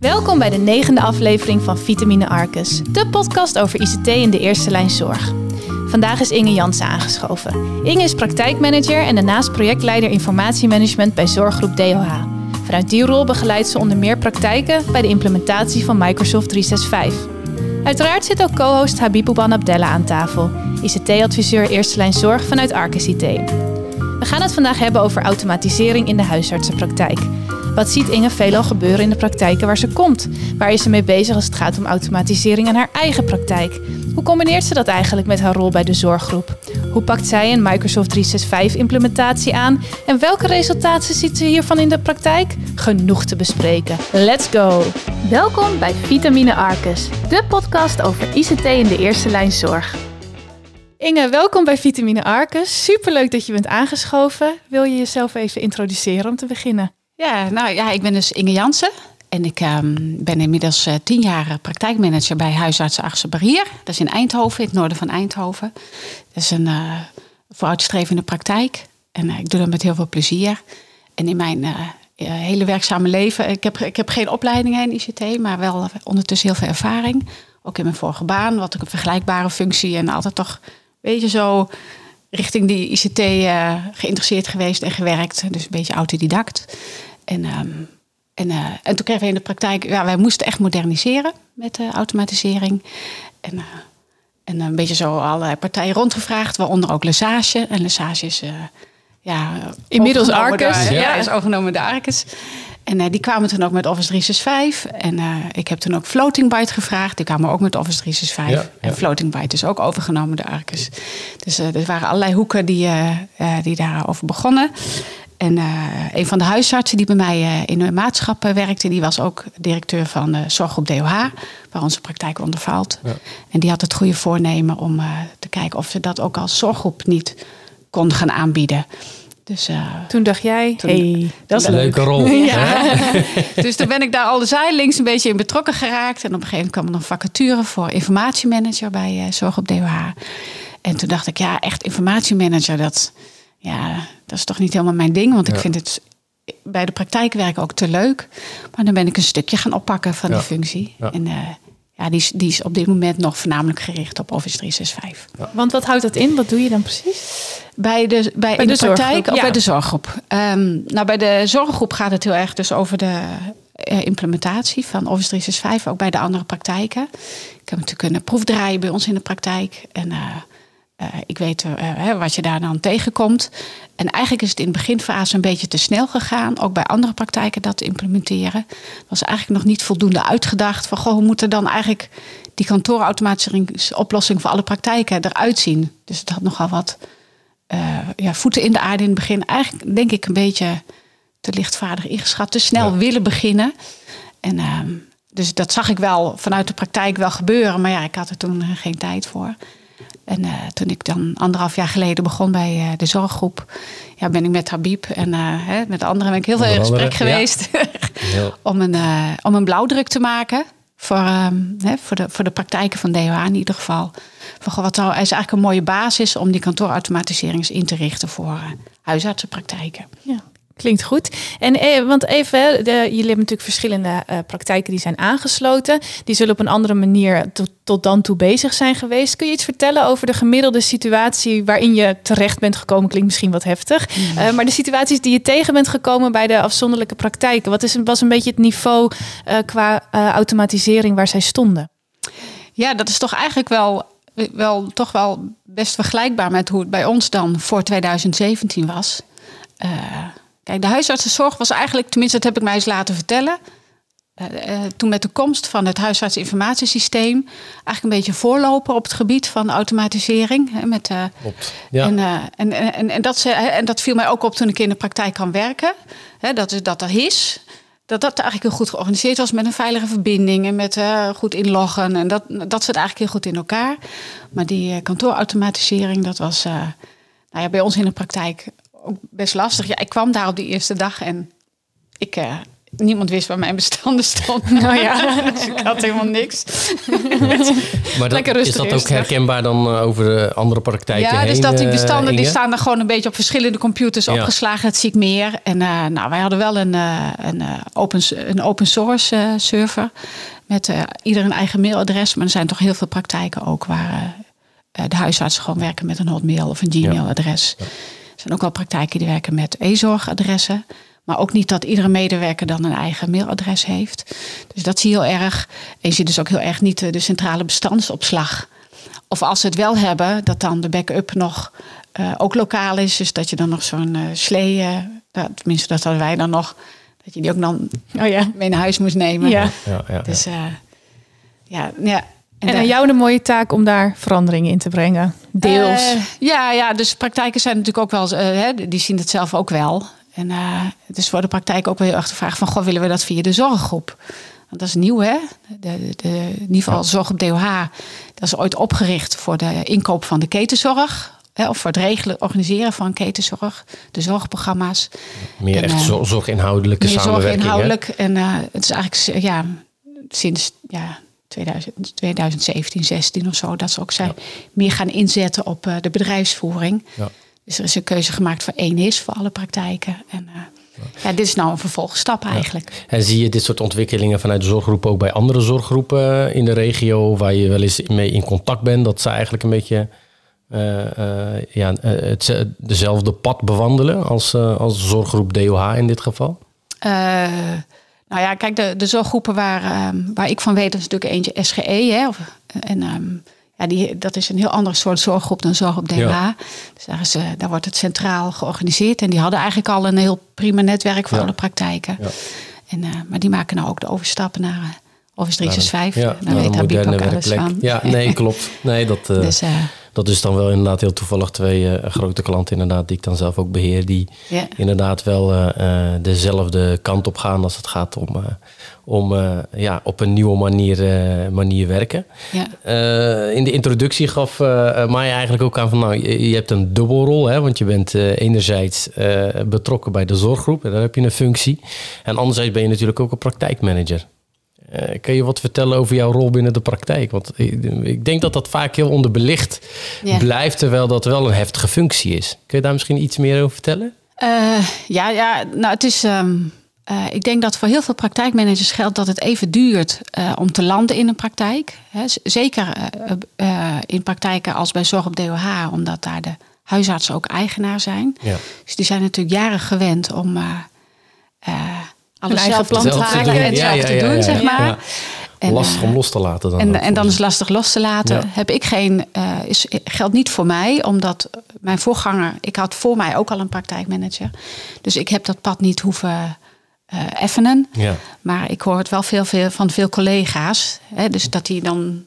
Welkom bij de negende aflevering van Vitamine Arcus, de podcast over ICT in de eerste lijn zorg. Vandaag is Inge Jansen aangeschoven. Inge is praktijkmanager en daarnaast projectleider informatiemanagement bij zorggroep DOH. Vanuit die rol begeleidt ze onder meer praktijken bij de implementatie van Microsoft 365. Uiteraard zit ook co-host Habib Ouban Abdella aan tafel, ICT-adviseur eerste lijn zorg vanuit Arcus IT. We gaan het vandaag hebben over automatisering in de huisartsenpraktijk. Wat ziet Inge veelal gebeuren in de praktijken waar ze komt? Waar is ze mee bezig als het gaat om automatisering in haar eigen praktijk? Hoe combineert ze dat eigenlijk met haar rol bij de zorggroep? Hoe pakt zij een Microsoft 365 implementatie aan? En welke resultaten ziet ze hiervan in de praktijk? Genoeg te bespreken. Let's go! Welkom bij Vitamine Arcus, de podcast over ICT in de eerste lijn zorg. Inge, welkom bij Vitamine Arcus. Superleuk dat je bent aangeschoven. Wil je jezelf even introduceren om te beginnen? Ja, nou ja, ik ben dus Inge Jansen. En ik ehm, ben inmiddels uh, tien jaar praktijkmanager bij huisarts Artsen Barrier. Dat is in Eindhoven, in het noorden van Eindhoven. Dat is een uh, vooruitstrevende praktijk. En ik doe dat met heel veel plezier. En in mijn hele werkzame leven, ik heb, ik heb geen opleiding in ICT, maar wel ondertussen heel veel ervaring. Ook in mijn vorige baan, wat ik een vergelijkbare functie en altijd toch, weet je, zo richting die ICT geïnteresseerd geweest en gewerkt. Dus een beetje autodidact. En, um, en, uh, en toen kregen we in de praktijk, ja, wij moesten echt moderniseren met uh, automatisering. En, uh, en een beetje zo allerlei partijen rondgevraagd, waaronder ook Lesage. En Lesage is ja, inmiddels Arcus. Ja. ja, is overgenomen de Arcus. En die kwamen toen ook met Office 365. En ik heb toen ook Floating Byte gevraagd. Die kwamen ook met Office 365. Ja, ja. En Floating Byte is ook overgenomen de Arcus. Dus er waren allerlei hoeken die, die daarover begonnen. En uh, een van de huisartsen die bij mij uh, in de maatschappen werkte, die was ook directeur van de zorggroep DOH, waar onze praktijk onder valt. Ja. En die had het goede voornemen om uh, te kijken of ze dat ook als zorggroep niet kon gaan aanbieden. Dus, toen dacht jij, toen, hey, dat is een leuke rol. ja. dus toen ben ik daar al de zijlinks een beetje in betrokken geraakt. En op een gegeven moment kwam er nog vacature voor informatiemanager bij Zorg op DOH. En toen dacht ik, ja, echt informatiemanager, dat, ja, dat is toch niet helemaal mijn ding. Want ik vind het bij de praktijk werken ook te leuk. Maar dan ben ik een stukje gaan oppakken van ja. die functie. Ja. En uh, ja, die is, die is op dit moment nog voornamelijk gericht op Office 365. Want wat houdt dat in? Wat doe je dan precies? Bij de, bij, bij in de, de praktijk of bij de zorggroep? Um, nou, bij de zorggroep gaat het heel erg dus over de uh, implementatie van Office 365. Ook bij de andere praktijken. Ik heb natuurlijk een proef draaien bij ons in de praktijk. En... Uh, uh, ik weet uh, wat je daar dan tegenkomt. En eigenlijk is het in de beginfase een beetje te snel gegaan. Ook bij andere praktijken dat te implementeren. was eigenlijk nog niet voldoende uitgedacht. Van goh, hoe moet er dan eigenlijk die kantoorautomatiseringsoplossing voor alle praktijken eruit zien? Dus het had nogal wat uh, ja, voeten in de aarde in het begin. Eigenlijk denk ik een beetje te lichtvaardig ingeschat. Te snel ja. willen beginnen. En ehm, dus dat zag ik wel vanuit de praktijk wel gebeuren. Maar ja, ik had er toen geen tijd voor. En uh, toen ik dan anderhalf jaar geleden begon bij uh, de zorggroep, ja, ben ik met Habib en uh, hè, met anderen ben ik heel veel in gesprek geweest ja. om, een, om een blauwdruk te maken. Voor, hè, voor, de, voor de praktijken van DOH in ieder geval. Van, wat nou, is eigenlijk een mooie basis om die kantoorautomatisering in te richten voor huisartsenpraktijken. Ja. Klinkt goed. En eh, want even, de, jullie hebben natuurlijk verschillende uh, praktijken die zijn aangesloten. Die zullen op een andere manier tot, tot dan toe bezig zijn geweest. Kun je iets vertellen over de gemiddelde situatie waarin je terecht bent gekomen? Klinkt misschien wat heftig. Mm. Uh, maar de situaties die je tegen bent gekomen bij de afzonderlijke praktijken. Wat is, was een beetje het niveau qua automatisering waar zij stonden? Ja, dat is toch eigenlijk wel, wel, toch wel best vergelijkbaar met hoe het bij ons dan voor 2017 was. Kijk, de huisartsenzorg was eigenlijk, tenminste dat heb ik mij eens laten vertellen, uh, uh, toen met de komst van het huisartsinformatiesysteem eigenlijk een beetje voorloper op het gebied van automatisering. Hè, met, uh, ja. en, en, en, en, dat, en dat viel mij ook op toen ik in de praktijk kan werken. Hè, dat, dat er is. Dat dat eigenlijk heel goed georganiseerd was met een veilige verbinding en met goed inloggen. En dat, dat zit eigenlijk heel goed in elkaar. Maar die kantoorautomatisering, dat was nou ja, bij ons in de praktijk ook best lastig. Ja, ik kwam daar op die eerste dag en ik, uh, niemand wist waar mijn bestanden stonden. Nou ja, dus ik had helemaal niks. maar dat, is dat ook herkenbaar dan eh, over de andere praktijken Ja, dus dat die bestanden die staan er gewoon een beetje op verschillende computers opgeslagen. Dat zie ik meer. En nou, wij hadden wel een, een, open, een open source server met ieder een eigen mailadres. Maar er zijn toch heel veel praktijken ook waar de huisartsen gewoon werken met een hotmail of een Gmail-adres. Ja. Er zijn ook al praktijken die werken met e-zorgadressen. Maar ook niet dat iedere medewerker dan een eigen mailadres heeft. Dus dat zie je heel erg. En je ziet dus ook heel erg niet de centrale bestandsopslag. Of als ze het wel hebben, dat dan de backup nog uh, ook lokaal is. Dus dat je dan nog zo'n uh, slee, uh, tenminste dat hadden wij dan nog, dat je die ook dan oh ja. mee naar huis moest nemen. Ja. Ja, ja, dus ja, ja. En, en aan jou de mooie taak om daar veranderingen in te brengen. Deels. ja, ja, dus praktijken zijn natuurlijk ook wel, hè, die zien het zelf ook wel. En het is voor de praktijk ook wel heel erg de vraag van... Goh, willen we dat via de zorggroep? Want dat is nieuw, hè? De, de, in ieder geval zorg op DOH. Dat is ooit opgericht voor de inkoop van de ketenzorg. Hè, of voor het regelen, organiseren van ketenzorg. De zorgprogramma's. Meer echt zorginhoudelijke meer samenwerking. Zorginhoudelijk. En het is eigenlijk ja, sinds ja, 2000, 2017, 16 of zo... dat ze ook zijn meer gaan inzetten op de bedrijfsvoering... Ja. Dus er is een keuze gemaakt voor één is voor alle praktijken. En uh, ja, dit is nou een vervolgstap eigenlijk. En zie je dit soort ontwikkelingen vanuit de zorggroep ook bij andere zorggroepen in de regio waar je wel eens mee in contact bent? Dat ze eigenlijk een beetje uh, uh, ja, het, dezelfde pad bewandelen als, als zorggroep DOH in dit geval? Nou ja, kijk, de, de zorggroepen waar, ehm, waar ik van weet, is natuurlijk eentje SGE. Hè, of, en um, ja, die, dat is een heel ander soort zorggroep dan zorg op DH. Dus daar, is, uh, daar wordt het centraal georganiseerd. En die hadden eigenlijk al een heel prima netwerk voor alle praktijken. Ja. En, uh, maar die maken nou ook de overstappen naar uh, Office 365. Ja, daar weet Habib ook alles van. Ja, nee, klopt. Nee, dat... dus, dat is dan wel inderdaad heel toevallig twee uh, grote klanten inderdaad, die ik dan zelf ook beheer. Die inderdaad wel uh, dezelfde kant op gaan als het gaat om, om ja, op een nieuwe manier, manier werken. Ja. in de introductie gaf Maya eigenlijk ook aan van nou, je, je hebt een dubbelrol. Hè, want je bent enerzijds betrokken bij de zorggroep en daar heb je een functie. En anderzijds ben je natuurlijk ook een praktijkmanager. Uh, kan je wat vertellen over jouw rol binnen de praktijk? Want ik, denk dat dat vaak heel onderbelicht blijft, terwijl dat wel een heftige functie is. Kun je daar misschien iets meer over vertellen? Uh, ja, ja, nou het is. Um, uh, ik denk dat voor heel veel praktijkmanagers geldt dat het even duurt om te landen in een praktijk. Zeker in praktijken als bij Zorg op DOH, omdat daar de huisartsen ook eigenaar zijn. Ja. Dus die zijn natuurlijk jaren gewend om alles zelf plan te maken en zelf te doen, zeg maar. En, lastig om los te laten dan. En, en dan is lastig los te laten. Heb ik geen, uh, is, geldt niet voor mij, omdat mijn voorganger, ik had voor mij ook al een praktijkmanager. Dus ik heb dat pad niet hoeven uh, effenen. Ja. Maar ik hoor het wel veel, veel van veel collega's. Hè, dus dat die dan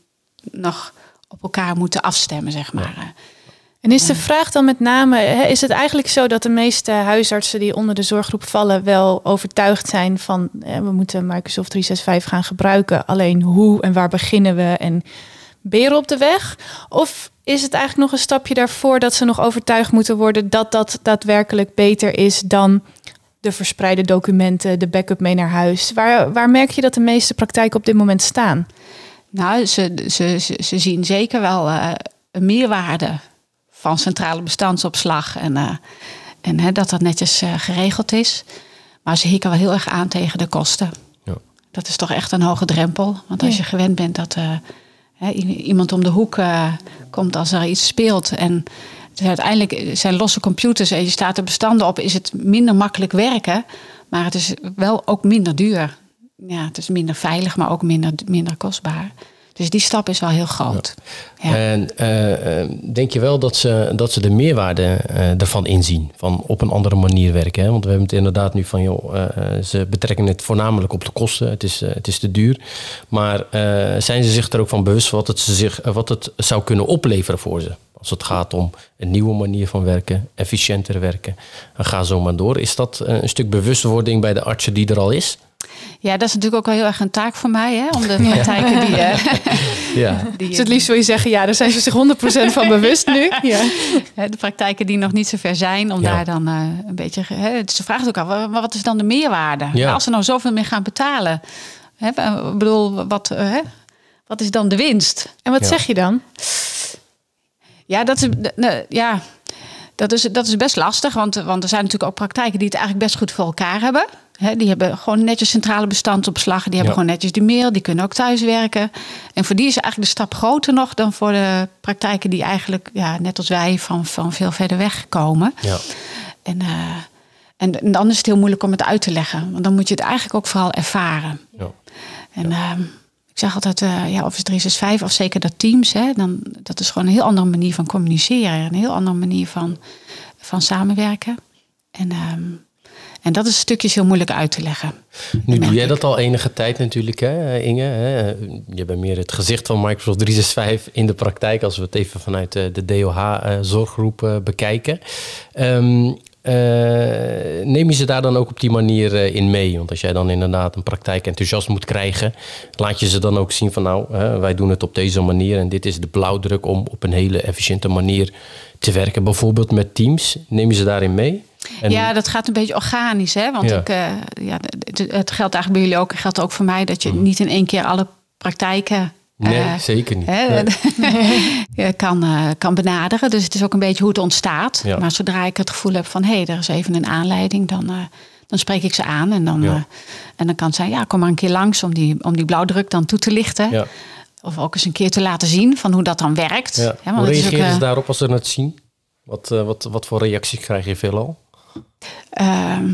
nog op elkaar moeten afstemmen, zeg maar. Ja. En is de vraag dan met name, is het eigenlijk zo dat de meeste huisartsen die onder de zorggroep vallen wel overtuigd zijn van we moeten Microsoft 365 gaan gebruiken, alleen hoe en waar beginnen we en beren op de weg? Of is het eigenlijk nog een stapje daarvoor dat ze nog overtuigd moeten worden dat dat daadwerkelijk beter is dan de verspreide documenten, de backup mee naar huis? Waar, waar merk je dat de meeste praktijken op dit moment staan? Nou, ze, ze, ze, ze zien zeker wel uh, een meerwaarde van centrale bestandsopslag. En, uh, en hè, dat dat netjes uh, geregeld is. Maar ze hikken wel heel erg aan tegen de kosten. Ja. Dat is toch echt een hoge drempel. Want als je gewend bent dat uh, hè, iemand om de hoek komt als er iets speelt. En dus uiteindelijk zijn losse computers en je staat er bestanden op, is het minder makkelijk werken. Maar het is wel ook minder duur. Ja, het is minder veilig, maar ook minder, minder kostbaar. Dus die stap is wel heel groot. Ja. En uh, denk je wel dat ze, dat ze de meerwaarde uh, ervan inzien? Van op een andere manier werken? Hè? Want we hebben het inderdaad nu van, joh, uh, ze betrekken het voornamelijk op de kosten. Het is, het is te duur. Maar zijn ze zich er ook van bewust wat het, zich, wat het zou kunnen opleveren voor ze? Als het gaat om een nieuwe manier van werken, efficiënter werken. En ga zo maar door. Is dat een stuk bewustwording bij de artsen die er al is? Ja, dat is natuurlijk ook wel heel erg een taak voor mij, hè? om de praktijken die... Uh, ja. die dus het liefst wil je zeggen, ja, daar zijn ze zich 100% van bewust nu. Ja. De praktijken die nog niet zo ver zijn, om daar dan uh, een beetje... Hè, ze vraagt ook al, maar wat is dan de meerwaarde? Als ze nou zoveel meer gaan betalen. Hè, ik bedoel, wat, uh, wat is dan de winst? En wat zeg je dan? Ja, dat is... ja, dat is, dat is best lastig, want, want er zijn natuurlijk ook praktijken die het eigenlijk best goed voor elkaar hebben die hebben gewoon netjes centrale bestandsopslag. Die hebben gewoon netjes de mail. Die kunnen ook thuiswerken. En voor die is eigenlijk de stap groter nog dan voor de praktijken die eigenlijk, ja, net als wij, van, van veel verder weg komen. Ja. En, uh, en, en, dan is het heel moeilijk om het uit te leggen. Want dan moet je het eigenlijk ook vooral ervaren. Ja. En uh, ik zeg altijd, uh, ja, Office 365 of zeker dat Teams, hè, dan, dat is gewoon een heel andere manier van communiceren. Een heel andere manier van, van samenwerken. En ehm, en dat is stukjes heel moeilijk uit te leggen. Nu doe jij dat al enige tijd natuurlijk, hè, Inge. Hè? Je bent meer het gezicht van Microsoft 365 in de praktijk, als we het even vanuit de DOH-zorggroep eh, bekijken. Um, neem je ze daar dan ook op die manier eh, in mee? Want als jij dan inderdaad een praktijk enthousiast moet krijgen, laat je ze dan ook zien van nou, wij doen het op deze manier en dit is de blauwdruk om op een hele efficiënte manier te werken, bijvoorbeeld met teams. Neem je ze daarin mee? Ja, dat gaat een beetje organisch, hè? Want Ik, uh, ja, het, geldt eigenlijk bij jullie ook, het geldt ook voor mij dat je mm. niet in één keer alle praktijken. Nee, uh, zeker niet. Hè, nee. kan, uh, kan benaderen. Dus het is ook een beetje hoe het ontstaat. Ja. Maar zodra ik het gevoel heb van hé, hey, er is even een aanleiding, dan, dan spreek ik ze aan. En dan, ja. en dan kan het zijn, ja, kom maar een keer langs om die, om die blauwdruk dan toe te lichten. Ja. Of ook eens een keer te laten zien van hoe dat dan werkt. Ja. hoe reageren ze daarop als ze het zien? Wat, wat, wat voor reacties krijg je veelal? Ehm,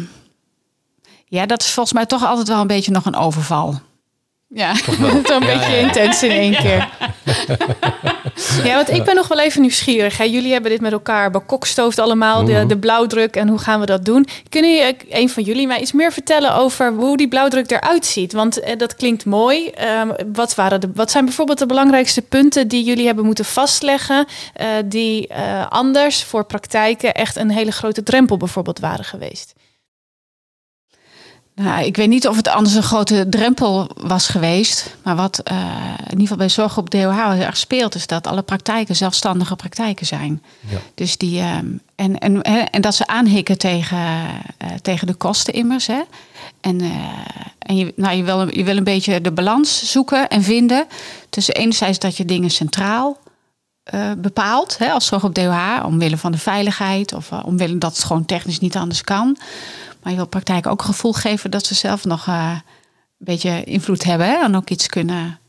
ja, dat is volgens mij toch altijd wel een beetje nog een overval. Ja, een beetje intens in één keer. ja, want ik ben nog wel even nieuwsgierig. Hè. Jullie hebben dit met elkaar bekokstoofd allemaal, de, mhm. de blauwdruk en hoe gaan we dat doen. Kunnen je, een van jullie mij iets meer vertellen over hoe die blauwdruk eruit ziet? Want eh, dat klinkt mooi. Um, wat, waren de, wat zijn bijvoorbeeld de belangrijkste punten die jullie hebben moeten vastleggen, uh, die uh, anders voor praktijken echt een hele grote drempel bijvoorbeeld waren geweest? Nou, ik weet niet of het anders een grote drempel was geweest. Maar wat uh, in ieder geval bij zorg op DOH heel erg speelt, is dat alle praktijken zelfstandige praktijken zijn. Ja. Dus die, uh, en, en, en dat ze aanhikken tegen, uh, tegen de kosten immers. Hè. En, en je, nou, je, wil, je wil een beetje de balans zoeken en vinden. Tussen enerzijds dat je dingen centraal bepaalt, hè, als zorg op DOH, omwille van de veiligheid of omwille dat het gewoon technisch niet anders kan. Maar je wil praktijk ook gevoel geven dat ze zelf nog uh, een beetje invloed hebben hè? en ook iets kunnen,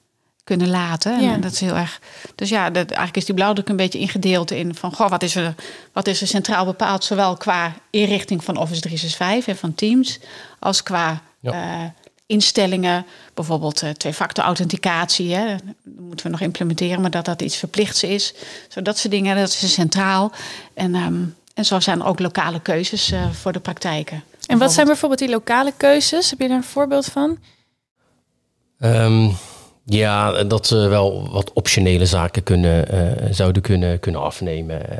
kunnen laten. Ja. En dat is heel erg. Dus ja, dat, eigenlijk is die blauwdruk een beetje ingedeeld in van goh, wat is er, wat is er centraal bepaald, zowel qua inrichting van Office 365 en van Teams, als qua uh, instellingen, bijvoorbeeld uh, twee-factor authenticatie. Hè? Dat moeten we nog implementeren, maar dat dat iets verplichts is. Zo dat soort dingen, dat is centraal. En, um, en zo zijn er ook lokale keuzes uh, voor de praktijken. En wat zijn bijvoorbeeld die lokale keuzes? Heb je daar een voorbeeld van? Um, ja, dat ze wel wat optionele zaken kunnen, uh, zouden kunnen, kunnen afnemen. Uh,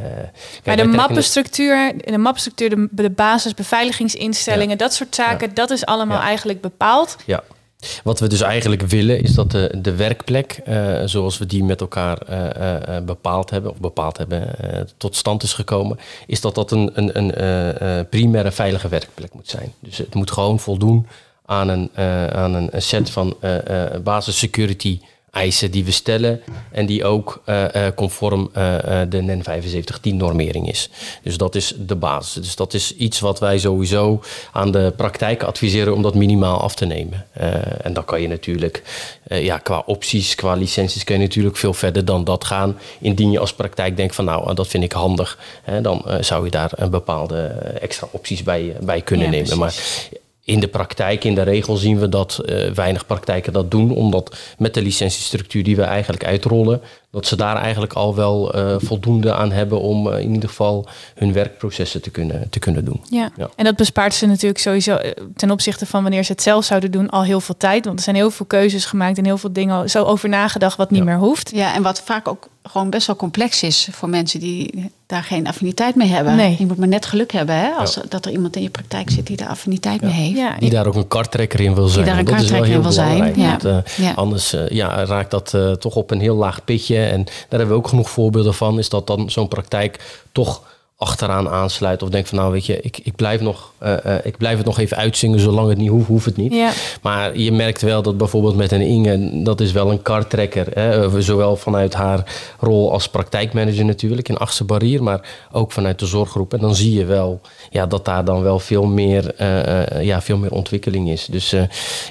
maar de mappenstructuur, de mappenstructuur, de, de basis, beveiligingsinstellingen, dat soort zaken, dat is allemaal eigenlijk bepaald. Ja. Wat we dus eigenlijk willen is dat de, de werkplek, uh, zoals we die met elkaar uh, uh, bepaald hebben, of bepaald hebben, tot stand is gekomen, is dat dat een, een, een primaire veilige werkplek moet zijn. Dus het moet gewoon voldoen aan een, aan een set van basis security eisen die we stellen en die ook uh, conform uh, de NEN 7510-normering is. Dus dat is de basis. Dus dat is iets wat wij sowieso aan de praktijk adviseren om dat minimaal af te nemen. en dan kan je natuurlijk, ja, qua opties, qua licenties, kun je natuurlijk veel verder dan dat gaan. Indien je als praktijk denkt van nou, dat vind ik handig, hè, dan zou je daar een bepaalde extra opties bij, bij kunnen nemen. Maar in de praktijk, in de regel zien we dat uh, weinig praktijken dat doen, omdat met de licentiestructuur die we eigenlijk uitrollen, dat ze daar eigenlijk al wel uh, voldoende aan hebben om uh, in ieder geval hun werkprocessen te kunnen, te kunnen doen. Ja. ja. en dat bespaart ze natuurlijk sowieso eh, ten opzichte van wanneer ze het zelf zouden doen al heel veel tijd. Want er zijn heel veel keuzes gemaakt en heel veel dingen zo over nagedacht wat niet meer hoeft. Ja, en wat vaak ook gewoon best wel complex is voor mensen die daar geen affiniteit mee hebben. Nee. Je moet maar net geluk hebben hè, als dat er iemand in je praktijk zit die daar affiniteit mee heeft. Ja. Die daar ook een karttrekker in wil zijn. Die daar een karttrekker in wil zijn. Ja. Want, Anders uh, ja, raakt dat uh, toch op een heel laag pitje. En daar hebben we ook genoeg voorbeelden van. Is dat dan zo'n praktijk toch achteraan aansluit. Of denk van nou weet je, ik, ik, blijf, nog, uh, uh, ik blijf het nog even uitzingen zolang het niet hoeft, hoeft het niet. Ja. Maar je merkt wel dat bijvoorbeeld met een Inge, dat is wel een karttrekker. Hè? Zowel vanuit haar rol als praktijkmanager natuurlijk in Achtste Barrier, maar ook vanuit de zorggroep. En dan zie je wel ja, dat daar dan wel veel meer, uh, ja, veel meer ontwikkeling is. Dus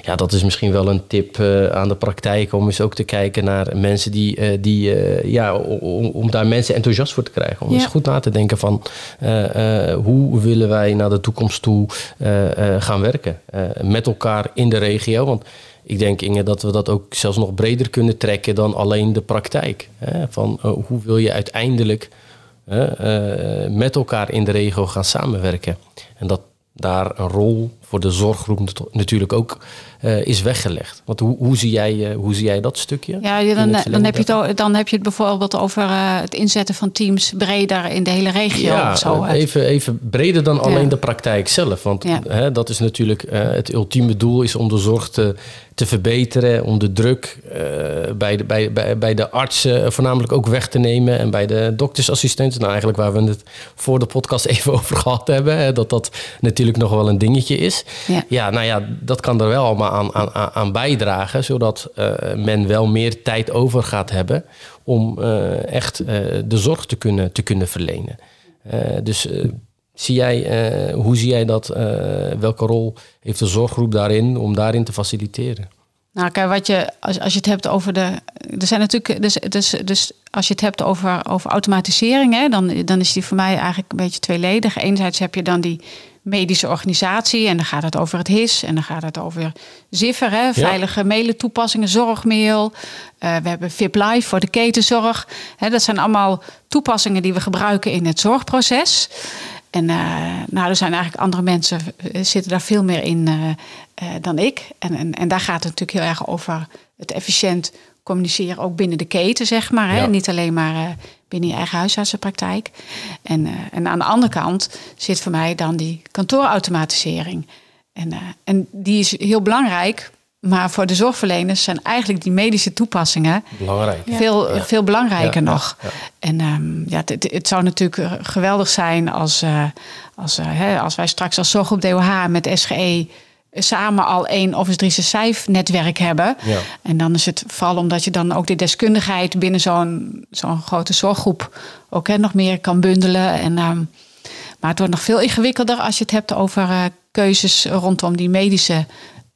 ja, dat is misschien wel een tip aan de praktijk om eens ook te kijken naar mensen die, die ja, om, om, daar mensen enthousiast voor te krijgen. Om eens goed na te denken van eh, eh, hoe willen wij naar de toekomst toe eh, gaan werken met elkaar in de regio. Want ik denk, Inge, dat we dat ook zelfs nog breder kunnen trekken dan alleen de praktijk. Hè? Van hoe wil je uiteindelijk met elkaar in de regio gaan samenwerken? En dat daar een rol voor de zorggroep natuurlijk ook uh, is weggelegd. Want hoe, hoe, zie jij, uh, hoe zie jij dat stukje? Ja, dan, dan, heb je het, dan heb je het bijvoorbeeld over uh, het inzetten van teams breder in de hele regio. Ja, of zo. Even, even breder dan alleen de praktijk zelf. Want ja. hè, dat is natuurlijk het ultieme doel is om de zorg te, te verbeteren, om de druk bij, de, bij, bij, bij de artsen voornamelijk ook weg te nemen en bij de doktersassistenten. Nou, eigenlijk waar we het voor de podcast even over gehad hebben, hè, dat dat natuurlijk nog wel een dingetje is. Ja, ja nou ja, dat kan er wel allemaal aan, aan, aan bijdragen, zodat uh, men wel meer tijd over gaat hebben om uh, echt uh, de zorg te kunnen, te kunnen verlenen. dus zie jij, hoe zie jij dat? welke rol heeft de zorggroep daarin om daarin te faciliteren? Nou, kijk, wat je, als, als je het hebt over de. Er zijn natuurlijk. Dus, dus, dus als je het hebt over, over automatisering, hè, dan, dan is die voor mij eigenlijk een beetje tweeledig. Enerzijds heb je dan die medische organisatie. En dan gaat het over het HIS. En dan gaat het over Ziffer, hè, veilige ja. mailen toepassingen, zorgmail. Uh, we hebben VIP Live voor de ketenzorg. Hè, dat zijn allemaal toepassingen die we gebruiken in het zorgproces. En uh, nou, er zijn eigenlijk andere mensen uh, zitten daar veel meer in dan ik. En, en, en daar gaat het natuurlijk heel erg over het efficiënt communiceren, ook binnen de keten, zeg maar. Hè? Niet alleen maar binnen je eigen huisartsenpraktijk. En, uh, en aan de andere kant zit voor mij dan die kantoorautomatisering. En, uh, en die is heel belangrijk. Maar voor de zorgverleners zijn eigenlijk die medische toepassingen Belangrijk. veel, ja. veel belangrijker ja, nog. En um, ja, het, het, zou natuurlijk eh, geweldig zijn als, uh, als, uh, hè, als wij straks als zorg op DOH met SGE samen al één Office 365 netwerk hebben. Ja. En dan is het vooral omdat je dan ook de deskundigheid binnen zo'n zo'n grote zorggroep ook hè, nog meer kan bundelen. En, um, maar het wordt nog veel ingewikkelder als je het hebt over uh, keuzes rondom die medische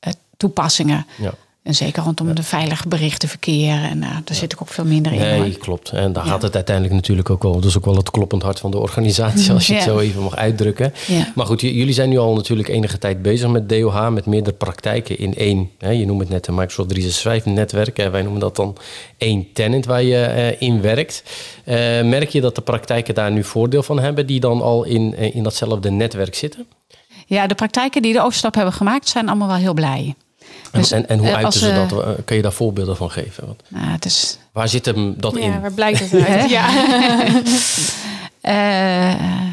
uh, toepassingen. Ja. En zeker rondom de veilige berichtenverkeer. En uh, daar zit ik ook veel minder in. Nee, klopt. En daar gaat het uiteindelijk natuurlijk ook wel. Is ook wel het kloppend hart van de organisatie, als je het zo even mag uitdrukken. Maar goed, jullie zijn nu al natuurlijk enige tijd bezig met DOH, met meerdere praktijken in één. Hè, je noemt het net een Microsoft 365 netwerk. Hè, wij noemen dat dan één tenant waar je uh, in werkt. Uh, merk je dat de praktijken daar nu voordeel van hebben, die dan al in, in datzelfde netwerk zitten? Ja, de praktijken die de overstap hebben gemaakt, zijn allemaal wel heel blij. Dus, en, en, hoe uiten ze dat? Uh, kun je daar voorbeelden van geven? Want nou, het is... Waar zit hem dat ja, in? Waar blijkt het uit? ja. uh,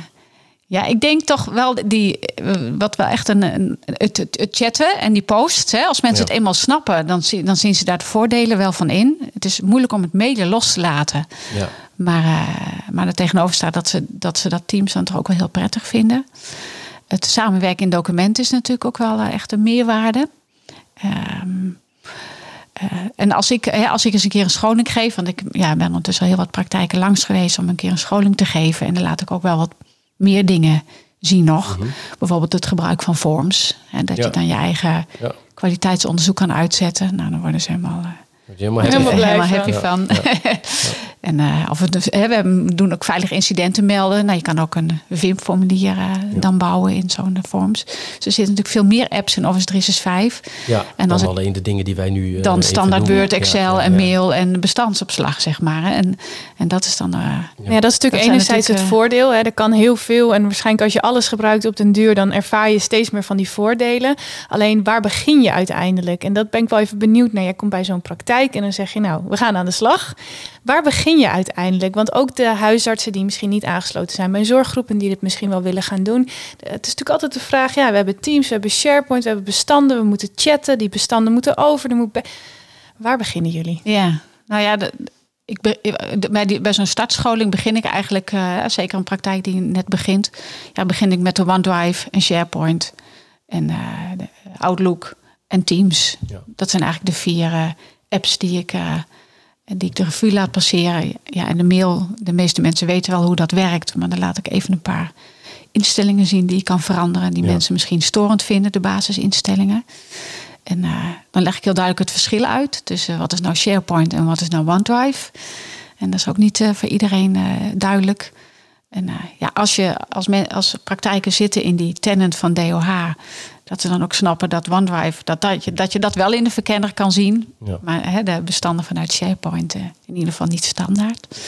ja, ik denk toch wel die, wat wel echt een, een het, het, chatten en die posts. Hè, als mensen ja. het eenmaal snappen, dan, dan zien ze daar de voordelen wel van in. Het is moeilijk om het mailen los te laten. Ja. Maar, uh, maar er tegenover staat dat ze, dat ze dat teams dan toch ook wel heel prettig vinden. Het samenwerken in documenten is natuurlijk ook wel echt een meerwaarde. Um, uh, en als ik, hè, als ik eens een keer een scholing geef, want ik ja, ben ondertussen al heel wat praktijken langs geweest om een keer een scholing te geven. En dan laat ik ook wel wat meer dingen zien nog. Mm-hmm. Bijvoorbeeld het gebruik van forms. En dat ja. je dan je eigen ja. kwaliteitsonderzoek kan uitzetten. Nou, dan worden ze helemaal, uh, helemaal, helemaal, helemaal happy van. En uh, of het, we doen ook veilige incidenten melden. Nou, je kan ook een VIM-formulier uh, dan bouwen in zo'n forms. Dus er zitten natuurlijk veel meer apps in Office 365. Ja, en dan alleen de dingen die wij nu. Uh, dan standaard Word, Excel en mail en bestandsopslag, zeg maar. En, en dat is dan. ja. dat is natuurlijk enerzijds het voordeel. Hè. Er kan heel veel. En waarschijnlijk als je alles gebruikt op den duur, dan ervaar je steeds meer van die voordelen. Alleen waar begin je uiteindelijk? En dat ben ik wel even benieuwd naar. Jij komt bij zo'n praktijk en dan zeg je, nou, we gaan aan de slag. Waar begin je uiteindelijk? Want ook de huisartsen die misschien niet aangesloten zijn bij zorggroepen, die dit misschien wel willen gaan doen. Het is natuurlijk altijd de vraag: ja, we hebben Teams, we hebben SharePoint, we hebben bestanden, we moeten chatten, die bestanden moeten over. moet Waar beginnen jullie? Ja, nou ja, de, ik bij, die, bij zo'n startscholing begin ik eigenlijk, uh, zeker een praktijk die net begint, ja, begin ik met de OneDrive en SharePoint en uh, Outlook en Teams. Ja. Dat zijn eigenlijk de vier uh, apps die ik en die ik de revue laat passeren. Ja, en de mail, de meeste mensen weten wel hoe dat werkt. Maar dan laat ik even een paar instellingen zien die ik kan veranderen. Die mensen misschien storend vinden, de basisinstellingen. En uh, dan leg ik heel duidelijk het verschil uit tussen wat is nou SharePoint en wat is nou OneDrive. En dat is ook niet uh, voor iedereen uh, duidelijk. En ja, als, je, als, men, als praktijken zitten in die tenant van DOH, dat ze dan ook snappen dat OneDrive, dat, dat, je, dat je dat wel in de verkenner kan zien. Maar hè, de bestanden vanuit SharePoint uh, in ieder geval niet standaard.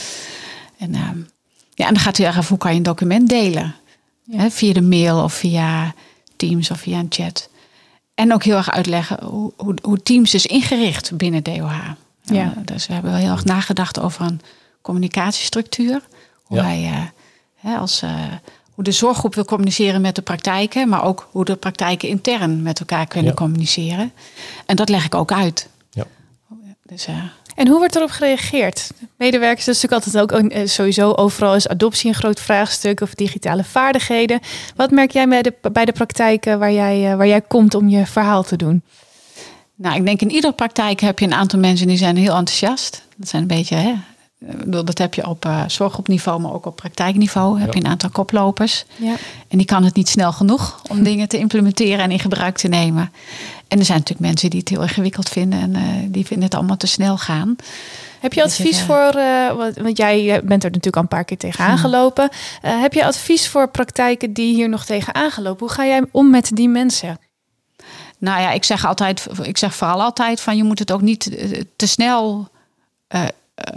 En, uh, ja, en dan gaat u erg hoe kan je een document delen. Hè, via de mail of via Teams of via een chat. En ook heel erg uitleggen hoe, hoe, hoe Teams is ingericht binnen DOH. Ja. dus we hebben wel heel erg nagedacht over een communicatiestructuur. Hoe wij uh, hè, als hoe de zorggroep wil communiceren met de praktijken, maar ook hoe de praktijken intern met elkaar kunnen communiceren. En dat leg ik ook uit. Ja. Dus, uh, en hoe wordt erop gereageerd? Medewerkers, dat is natuurlijk altijd ook eh, sowieso overal is adoptie een groot vraagstuk of digitale vaardigheden. Wat merk jij bij de, bij de praktijken waar jij, eh, waar jij komt om je verhaal te doen? Nou, ik denk in iedere praktijk heb je een aantal mensen die zijn heel enthousiast. Dat zijn een beetje hè, dat heb je op uh, zorggroepniveau, maar ook op praktijkniveau. Heb je een aantal koplopers. Ja. En die kan het niet snel genoeg om dingen te implementeren en in gebruik te nemen. En er zijn natuurlijk mensen die het heel ingewikkeld vinden en uh, die vinden het allemaal te snel gaan. Heb je advies voor, uh, want jij bent er natuurlijk al een paar keer tegen aangelopen. Uh, heb je advies voor praktijken die hier nog tegen aangelopen? Hoe ga jij om met die mensen? Nou ja, ik zeg altijd, ik zeg vooral altijd van je moet het ook niet te snel eh,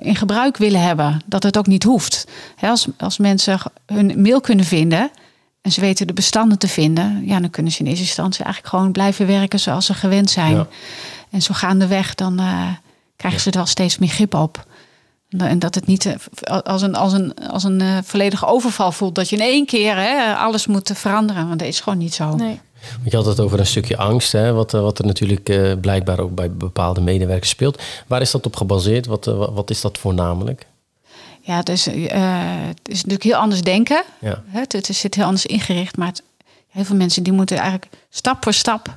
in gebruik willen hebben. Dat het ook niet hoeft. als, als mensen hun mail kunnen vinden en ze weten de bestanden te vinden, ja, dan kunnen ze in eerste instantie eigenlijk gewoon blijven werken zoals ze gewend zijn. En zo gaandeweg dan uh, krijgen ze er wel steeds meer grip op. En dat het niet eh, als een, als een, als een volledige overval voelt. Dat je in één keer hè, alles moet veranderen. Want dat is gewoon niet zo. Nee. Want je had het over een stukje angst, hè, wat, wat er natuurlijk uh, blijkbaar ook bij bepaalde medewerkers speelt. Waar is dat op gebaseerd? Wat, uh, wat is dat voornamelijk? Ja, het is, uh, het is natuurlijk heel anders denken. Ja. Het, het zit heel anders ingericht, maar het, heel veel mensen die moeten eigenlijk stap voor stap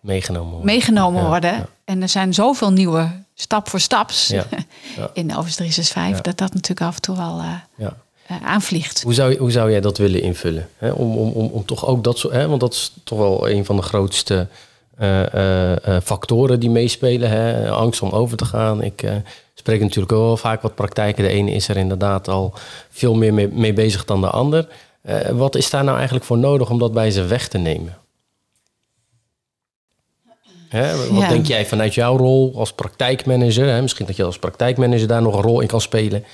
meegenomen worden. Meegenomen worden. En er zijn zoveel nieuwe stap voor staps in Office 365 dat dat natuurlijk af en toe wel aanvliegt. Hoe zou, hoe zou jij dat willen invullen? Om, om, om, om toch ook dat soort, hè? want dat is toch wel een van de grootste uh, factoren die meespelen. Hè? Angst om over te gaan. Ik spreek natuurlijk ook wel vaak wat praktijken. De ene is er inderdaad al veel meer mee, mee bezig dan de ander. wat is daar nou eigenlijk voor nodig om dat bij ze weg te nemen? Hè, wat denk jij vanuit jouw rol als praktijkmanager? Hè? Misschien dat je als praktijkmanager daar nog een rol in kan spelen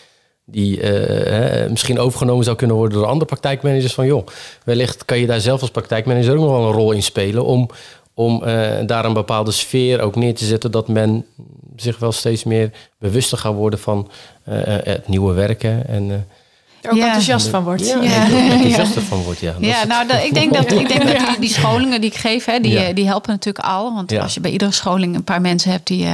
die uh, misschien overgenomen zou kunnen worden door andere praktijkmanagers. Van joh, wellicht kan je daar zelf als praktijkmanager ook nog wel een rol in spelen om, om uh, daar een bepaalde sfeer ook neer te zetten dat men zich wel steeds meer bewuster gaat worden van uh, het nieuwe werken en er ook enthousiast van wordt. Ja, ja. enthousiast van wordt, ja. ja, nou, ik denk dat, ik denk dat die, die scholingen die ik geef, hè, die, die helpen natuurlijk al. Want als je bij iedere scholing een paar mensen hebt die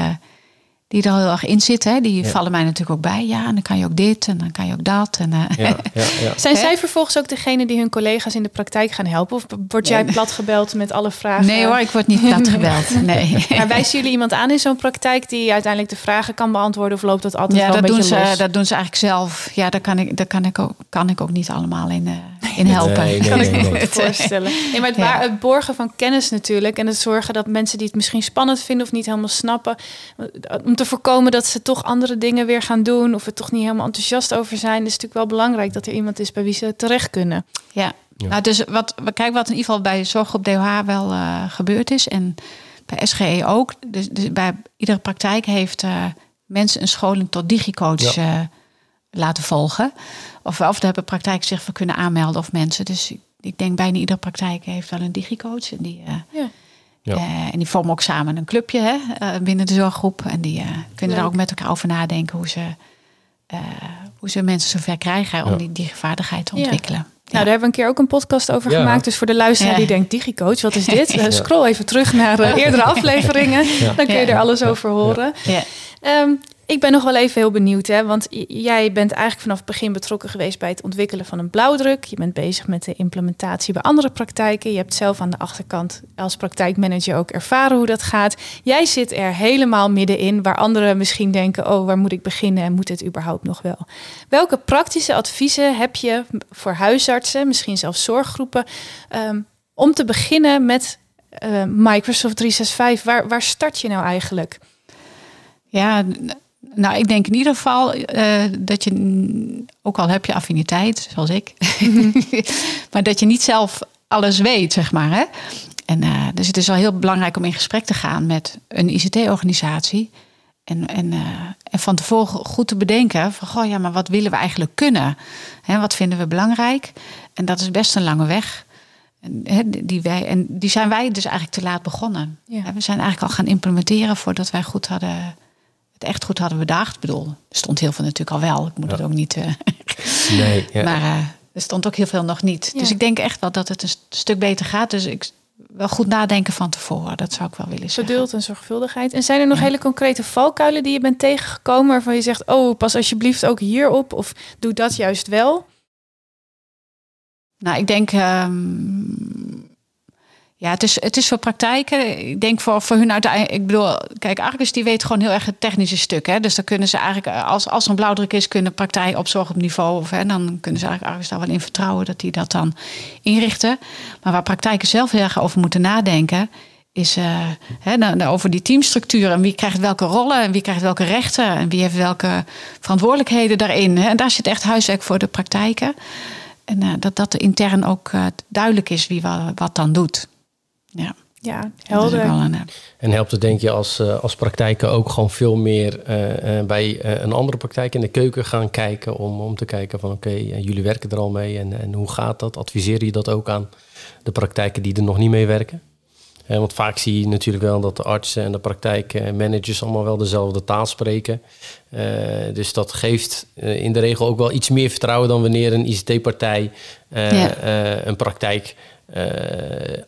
die er heel erg in zitten. Hè? Die vallen mij natuurlijk ook bij. Ja, en dan kan je ook dit en dan kan je ook dat. En, uh, ja, ja, Zijn zij vervolgens ook degene die hun collega's in de praktijk gaan helpen? Of word jij plat gebeld met alle vragen? Nee hoor, ik word niet plat gebeld. Nee. maar wijzen jullie iemand aan in zo'n praktijk die uiteindelijk de vragen kan beantwoorden? Of loopt dat altijd wel dat een doen beetje ze, Dat doen ze eigenlijk zelf. Ja, daar kan ik, daar kan ik, ook, kan ik ook niet allemaal in, uh, in helpen. Nee, nee, kan ik me voorstellen. Nee, maar het, waar, het borgen van kennis natuurlijk. En het zorgen dat mensen die het misschien spannend vinden of niet helemaal snappen. Te voorkomen dat ze toch andere dingen weer gaan doen of er toch niet helemaal enthousiast over zijn, is het natuurlijk wel belangrijk dat er iemand is bij wie ze terecht kunnen. Ja, Nou, dus wat, we kijken wat in ieder geval bij zorg op DOH wel uh, gebeurd is en bij SGE ook. Dus, dus bij iedere praktijk heeft uh, mensen een scholing tot digicoach ja. laten volgen. Of, of hebben praktijk zich voor kunnen aanmelden of mensen. Dus ik denk bijna iedere praktijk heeft wel een digicoach. En die, ja. Uh, en die vormen ook samen een clubje hè, uh, binnen de zorggroep. En die uh, kunnen daar ook met elkaar over nadenken hoe ze, hoe ze mensen zover krijgen om die, die vaardigheid te ontwikkelen. Nou, daar hebben we een keer ook een podcast over gemaakt. Dus voor de luisteraar die denkt, DigiCoach, wat is dit? scroll even terug naar eerdere afleveringen. Dan kun je er alles over horen. Um, ik ben nog wel even heel benieuwd, hè? want jij bent eigenlijk vanaf het begin betrokken geweest bij het ontwikkelen van een blauwdruk. Je bent bezig met de implementatie bij andere praktijken. Je hebt zelf aan de achterkant als praktijkmanager ook ervaren hoe dat gaat. Jij zit er helemaal middenin, waar anderen misschien denken: oh, waar moet ik beginnen en moet dit überhaupt nog wel? Welke praktische adviezen heb je voor huisartsen, misschien zelfs zorggroepen, um, om te beginnen met uh, Microsoft 365? Waar, waar start je nou eigenlijk? Ja, nou, ik denk in ieder geval uh, dat je, ook al heb je affiniteit, zoals ik, maar dat je niet zelf alles weet, zeg maar. Hè? En, uh, dus het is wel heel belangrijk om in gesprek te gaan met een ICT-organisatie. En, en, uh, en van tevoren goed te bedenken van, goh, ja, maar wat willen we eigenlijk kunnen? Hè, wat vinden we belangrijk? En dat is best een lange weg. En, die, wij, en die zijn wij dus eigenlijk te laat begonnen. Ja. We zijn eigenlijk al gaan implementeren voordat wij goed hadden het echt goed hadden bedacht. Ik bedoel, er stond heel veel natuurlijk al wel. Ik moet het ook niet. Uh, nee, ja. Maar uh, er stond ook heel veel nog niet. Dus ik denk echt wel dat het een stuk beter gaat. Dus ik wel goed nadenken van tevoren. Dat zou ik wel willen zeggen. Geduld en zorgvuldigheid. En zijn er nog hele concrete valkuilen die je bent tegengekomen waarvan je zegt: "Oh, pas alsjeblieft ook hierop of doe dat juist wel"? Nou, ik denk um, ja, het is, het is voor praktijken. Ik denk voor, voor hun uiteindelijk. Ik bedoel, kijk, Argus die weet gewoon heel erg het technische stuk. Hè? Dus dan kunnen ze eigenlijk, als, als er een blauwdruk is, kunnen praktijk op zorg op niveau. Of, hè, dan kunnen ze eigenlijk Argus daar wel in vertrouwen dat die dat dan inrichten. Maar waar praktijken zelf heel erg over moeten nadenken. Is uh, hè, nou, nou, over die teamstructuur en wie krijgt welke rollen en wie krijgt welke rechten en wie heeft welke verantwoordelijkheden daarin. Hè? En daar zit echt huiswerk voor de praktijken. En uh, dat dat intern ook uh, duidelijk is wie wat dan doet. Ja. Ja, helder. En helpt het denk je als, eh, als praktijken ook gewoon veel meer uh, bij een andere praktijk in de keuken gaan kijken om, om te kijken van oké, jullie werken er al mee en, en hoe gaat dat? Adviseer je dat ook aan de praktijken die er nog niet mee werken? want vaak zie je natuurlijk wel dat de artsen en de praktijkmanagers allemaal wel dezelfde taal spreken. dus dat geeft in de regel ook wel iets meer vertrouwen dan wanneer een ICT-partij een praktijk uh,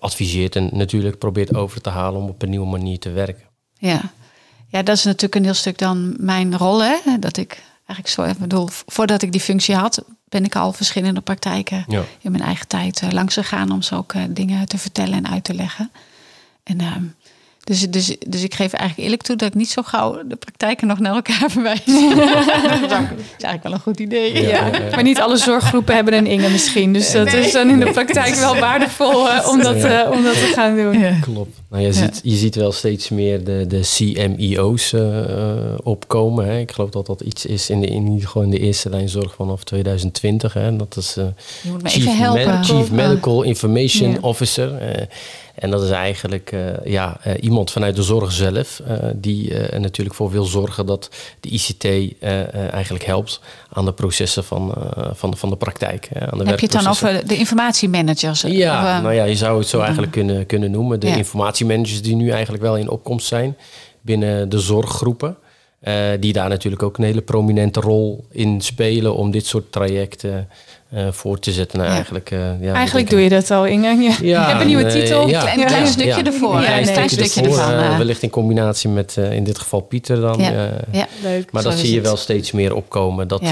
adviseert en natuurlijk probeert over te halen om op een nieuwe manier te werken. Ja. ja, dat is natuurlijk een heel stuk dan mijn rol. Hè? Dat ik eigenlijk zo even bedoel, voordat ik die functie had, ben ik al verschillende praktijken in mijn eigen tijd uh, langs gegaan om ze ook uh, dingen te vertellen en uit te leggen. En uh, dus, dus, dus ik geef eigenlijk eerlijk toe dat ik niet zo gauw de praktijken nog naar elkaar verwijs. dat is eigenlijk wel een goed idee. Ja, Maar niet alle zorggroepen hebben een Inge misschien. Dus dat is dan in de praktijk wel waardevol uh, om, dat, uh, om dat te gaan doen. Klopt. Nou, je, ziet, je ziet wel steeds meer de, de CMIO's uh, opkomen. Hè. Ik geloof dat dat iets is in, de, in ieder geval in de eerste lijn zorg vanaf 2020. Hè. Dat is Chief, Chief Medical Information Officer. En dat is eigenlijk uh, ja, uh, iemand vanuit de zorg zelf, uh, die natuurlijk voor wil zorgen dat de ICT eigenlijk helpt aan de processen van, van, van de praktijk. aan de Heb je het dan over de informatiemanagers? Ja, of, nou ja, je zou het zo eigenlijk kunnen, kunnen noemen. De informatiemanagers die nu eigenlijk wel in opkomst zijn binnen de zorggroepen. die daar natuurlijk ook een hele prominente rol in spelen om dit soort trajecten uh, voor te zetten. Nou, eigenlijk, uh, ja, eigenlijk doe je dat al, Inge. Ja. Ja, je hebt een nieuwe titel. Een klein, klein stukje ervoor. Een klein, klein stukje ervan. Uh, wellicht in combinatie met in dit geval Pieter dan. Ja. Leuk. Maar dat zie je wel steeds meer opkomen. Dat,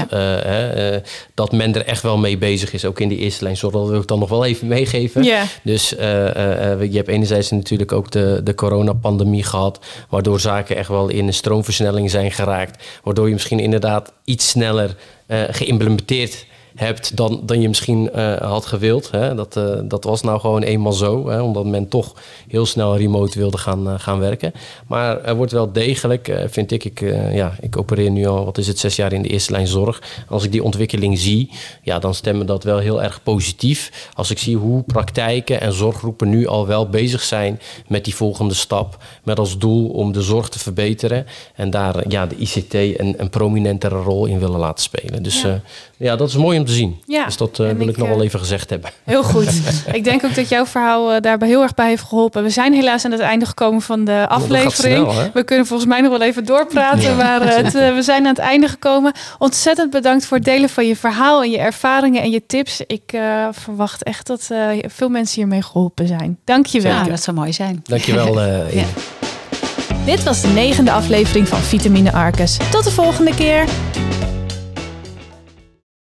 dat men er echt wel mee bezig is. Ook in die eerste lijn. Zorg dat wil ik dan nog wel even meegeven. Dus je hebt enerzijds natuurlijk ook de, de coronapandemie gehad. Waardoor zaken echt wel in een stroomversnelling zijn geraakt. Waardoor je misschien inderdaad iets sneller geïmplementeerd hebt dan, dan je misschien had gewild. Hè? Dat, dat was nou gewoon eenmaal zo, hè? omdat men toch heel snel remote wilde gaan, gaan werken. Maar er wordt wel degelijk, vind ik, ik, ja, ik opereer nu al, wat is het, zes jaar in de eerste lijn zorg. Als ik die ontwikkeling zie, ja, dan stemmen dat wel heel erg positief. Als ik zie hoe praktijken en zorggroepen nu al wel bezig zijn met die volgende stap. Met als doel om de zorg te verbeteren. En daar ja, de ICT een, een prominentere rol in willen laten spelen. Dus ja, ja dat is mooi om te zien. Ja, dus dat uh, wil ik, nog wel eh, even gezegd hebben. Heel goed. ik denk ook dat jouw verhaal daarbij heel erg bij heeft geholpen. We zijn helaas aan het einde gekomen van de aflevering. we kunnen volgens mij nog wel even doorpraten. Maar het, we zijn aan het einde gekomen. Ontzettend bedankt voor het delen van je verhaal en je ervaringen en je tips. Ik verwacht echt dat veel mensen hiermee geholpen zijn. Dank je wel. Ja, dat zou mooi zijn. Dankjewel. Uh, ja. Dit was de negende aflevering van Vitamine Arcus. Tot de volgende keer.